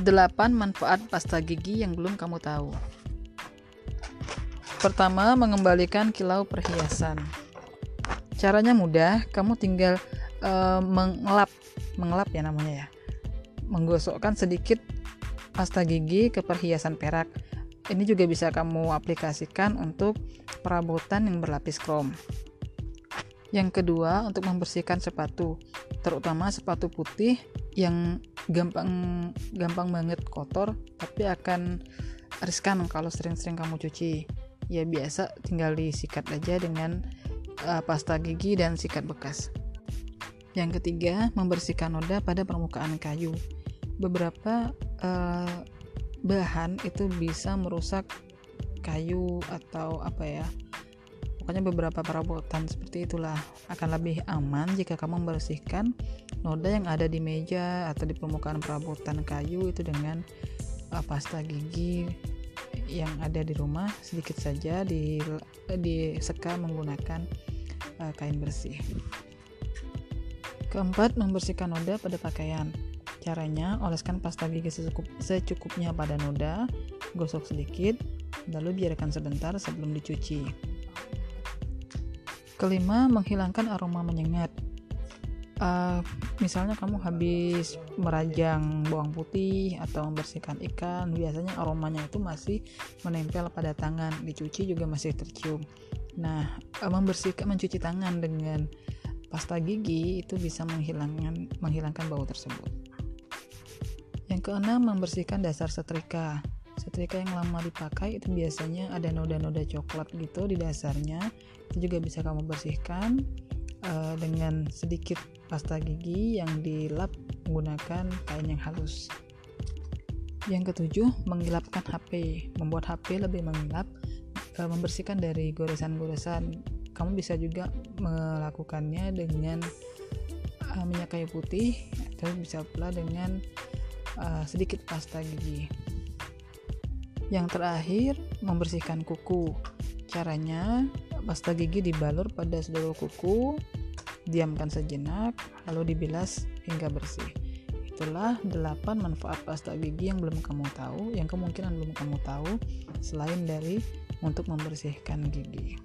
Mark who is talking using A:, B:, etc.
A: Delapan manfaat pasta gigi yang belum kamu tahu. Pertama, mengembalikan kilau perhiasan. Caranya mudah, kamu tinggal uh, mengelap, mengelap ya namanya ya. Menggosokkan sedikit pasta gigi ke perhiasan perak. Ini juga bisa kamu aplikasikan untuk perabotan yang berlapis krom. Yang kedua, untuk membersihkan sepatu, terutama sepatu putih yang gampang gampang banget kotor, tapi akan riskan kalau sering-sering kamu cuci. Ya biasa tinggal disikat aja dengan uh, pasta gigi dan sikat bekas. Yang ketiga, membersihkan noda pada permukaan kayu. Beberapa uh, bahan itu bisa merusak kayu atau apa ya. Pokoknya beberapa perabotan seperti itulah akan lebih aman jika kamu membersihkan noda yang ada di meja atau di permukaan perabotan kayu itu dengan uh, pasta gigi yang ada di rumah sedikit saja di diseka menggunakan uh, kain bersih. Keempat, membersihkan noda pada pakaian. Caranya, oleskan pasta gigi secukup, secukupnya pada noda, gosok sedikit, lalu biarkan sebentar sebelum dicuci. Kelima, menghilangkan aroma menyengat. Uh, misalnya kamu habis merajang bawang putih atau membersihkan ikan, biasanya aromanya itu masih menempel pada tangan, dicuci juga masih tercium. Nah, eh, membersihkan mencuci tangan dengan pasta gigi itu bisa menghilangkan menghilangkan bau tersebut. Keenam, membersihkan dasar setrika. Setrika yang lama dipakai itu biasanya ada noda-noda coklat gitu di dasarnya. Itu juga bisa kamu bersihkan uh, dengan sedikit pasta gigi yang dilap menggunakan kain yang halus. Yang ketujuh, menggelapkan HP. Membuat HP lebih mengilap uh, membersihkan dari goresan-goresan. Kamu bisa juga melakukannya dengan uh, minyak kayu putih atau bisa pula dengan uh, sedikit pasta gigi. Yang terakhir, membersihkan kuku. Caranya, pasta gigi dibalur pada seluruh kuku, diamkan sejenak, lalu dibilas hingga bersih. Itulah 8 manfaat pasta gigi yang belum kamu tahu, yang kemungkinan belum kamu tahu, selain dari untuk membersihkan gigi.